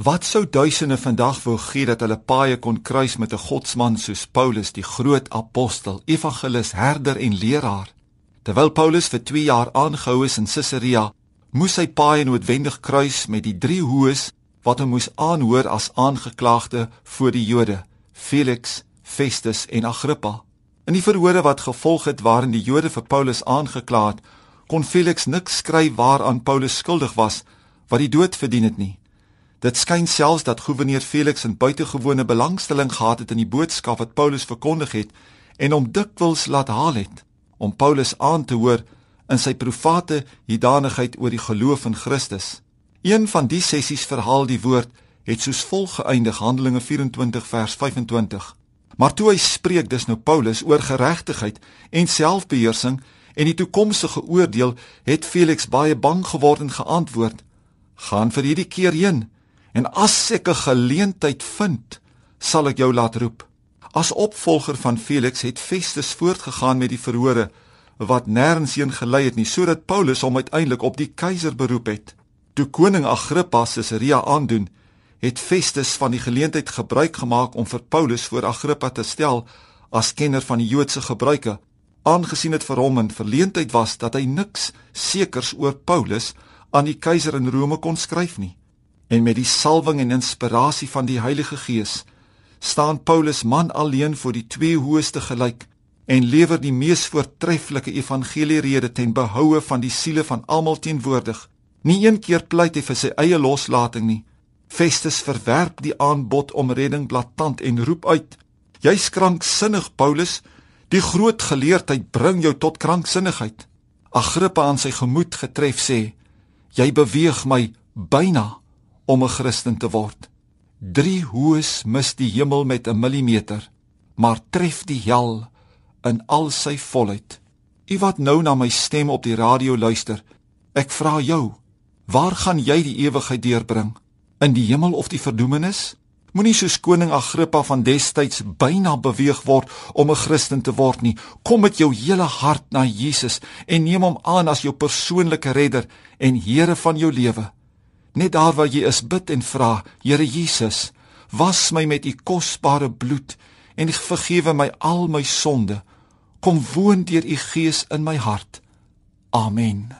Wat sou duisende vandag wou gee dat hulle paaie kon kruis met 'n godsman soos Paulus, die groot apostel, evangelis, herder en leraar. Terwyl Paulus vir 2 jaar aangehou is in Caesarea, moes hy paaie noodwendig kruis met die drie hoes wat hom moes aanhoor as aangeklaagde voor die Jode: Felix, Festus en Agrippa. In die verhore wat gevolg het waarin die Jode vir Paulus aangekla het, kon Felix niks skryf waaraan Paulus skuldig was wat die dood verdien het nie. Dit skyn selfs dat gouverneur Felix 'n buitengewone belangstelling gehad het in die boodskap wat Paulus verkondig het en hom dikwels laat haal het om Paulus aan te hoor in sy private hierdanigheid oor die geloof in Christus. Een van die sessies verhaal die woord het soos volg geëindig Handelinge 24 vers 25. Maar toe hy spreek dis nou Paulus oor geregtigheid en selfbeheersing en die toekomstige oordeel, het Felix baie bang geword en geantwoord: "Gaan vir hierdie keer heen En as ek 'n geleentheid vind, sal ek jou laat roep. As opvolger van Felix het Festus voortgegaan met die verhore wat nêrens heen gelei het nie, sodat Paulus hom uiteindelik op die keiser beroep het. Toe koning Agrippa Caesarea aandoen, het Festus van die geleentheid gebruik gemaak om vir Paulus voor Agrippa te stel as kenner van die Joodse gebruike, aangesien dit vir hom 'n verleentheid was dat hy niks sekers oor Paulus aan die keiser in Rome kon skryf nie en met die salwing en inspirasie van die Heilige Gees staan Paulus man alleen voor die twee hoëste gelyk en lewer die mees voortreffelike evangelierede ten behoue van die siele van almal teenwoordig. Nie een keer pleit hy vir sy eie loslating nie. Festus verwerp die aanbod om redding blaatant en roep uit: "Jy's kranksinnig, Paulus. Die groot geleerdheid bring jou tot kranksinnigheid." Agrippa aan sy gemoed getref sê: "Jy beweeg my byna om 'n Christen te word. Drie hoes mis die hemel met 'n millimeter, maar tref die hel in al sy volheid. U wat nou na my stem op die radio luister, ek vra jou, waar gaan jy die ewigheid deurbring? In die hemel of die verdoemenis? Moenie soos koning Agrippa van destyds byna beweeg word om 'n Christen te word nie. Kom met jou hele hart na Jesus en neem hom aan as jou persoonlike redder en Here van jou lewe. Net daar waar jy is, bid en vra, Here Jesus, was my met u kosbare bloed en vergewe my al my sonde. Kom woon deur u Gees in my hart. Amen.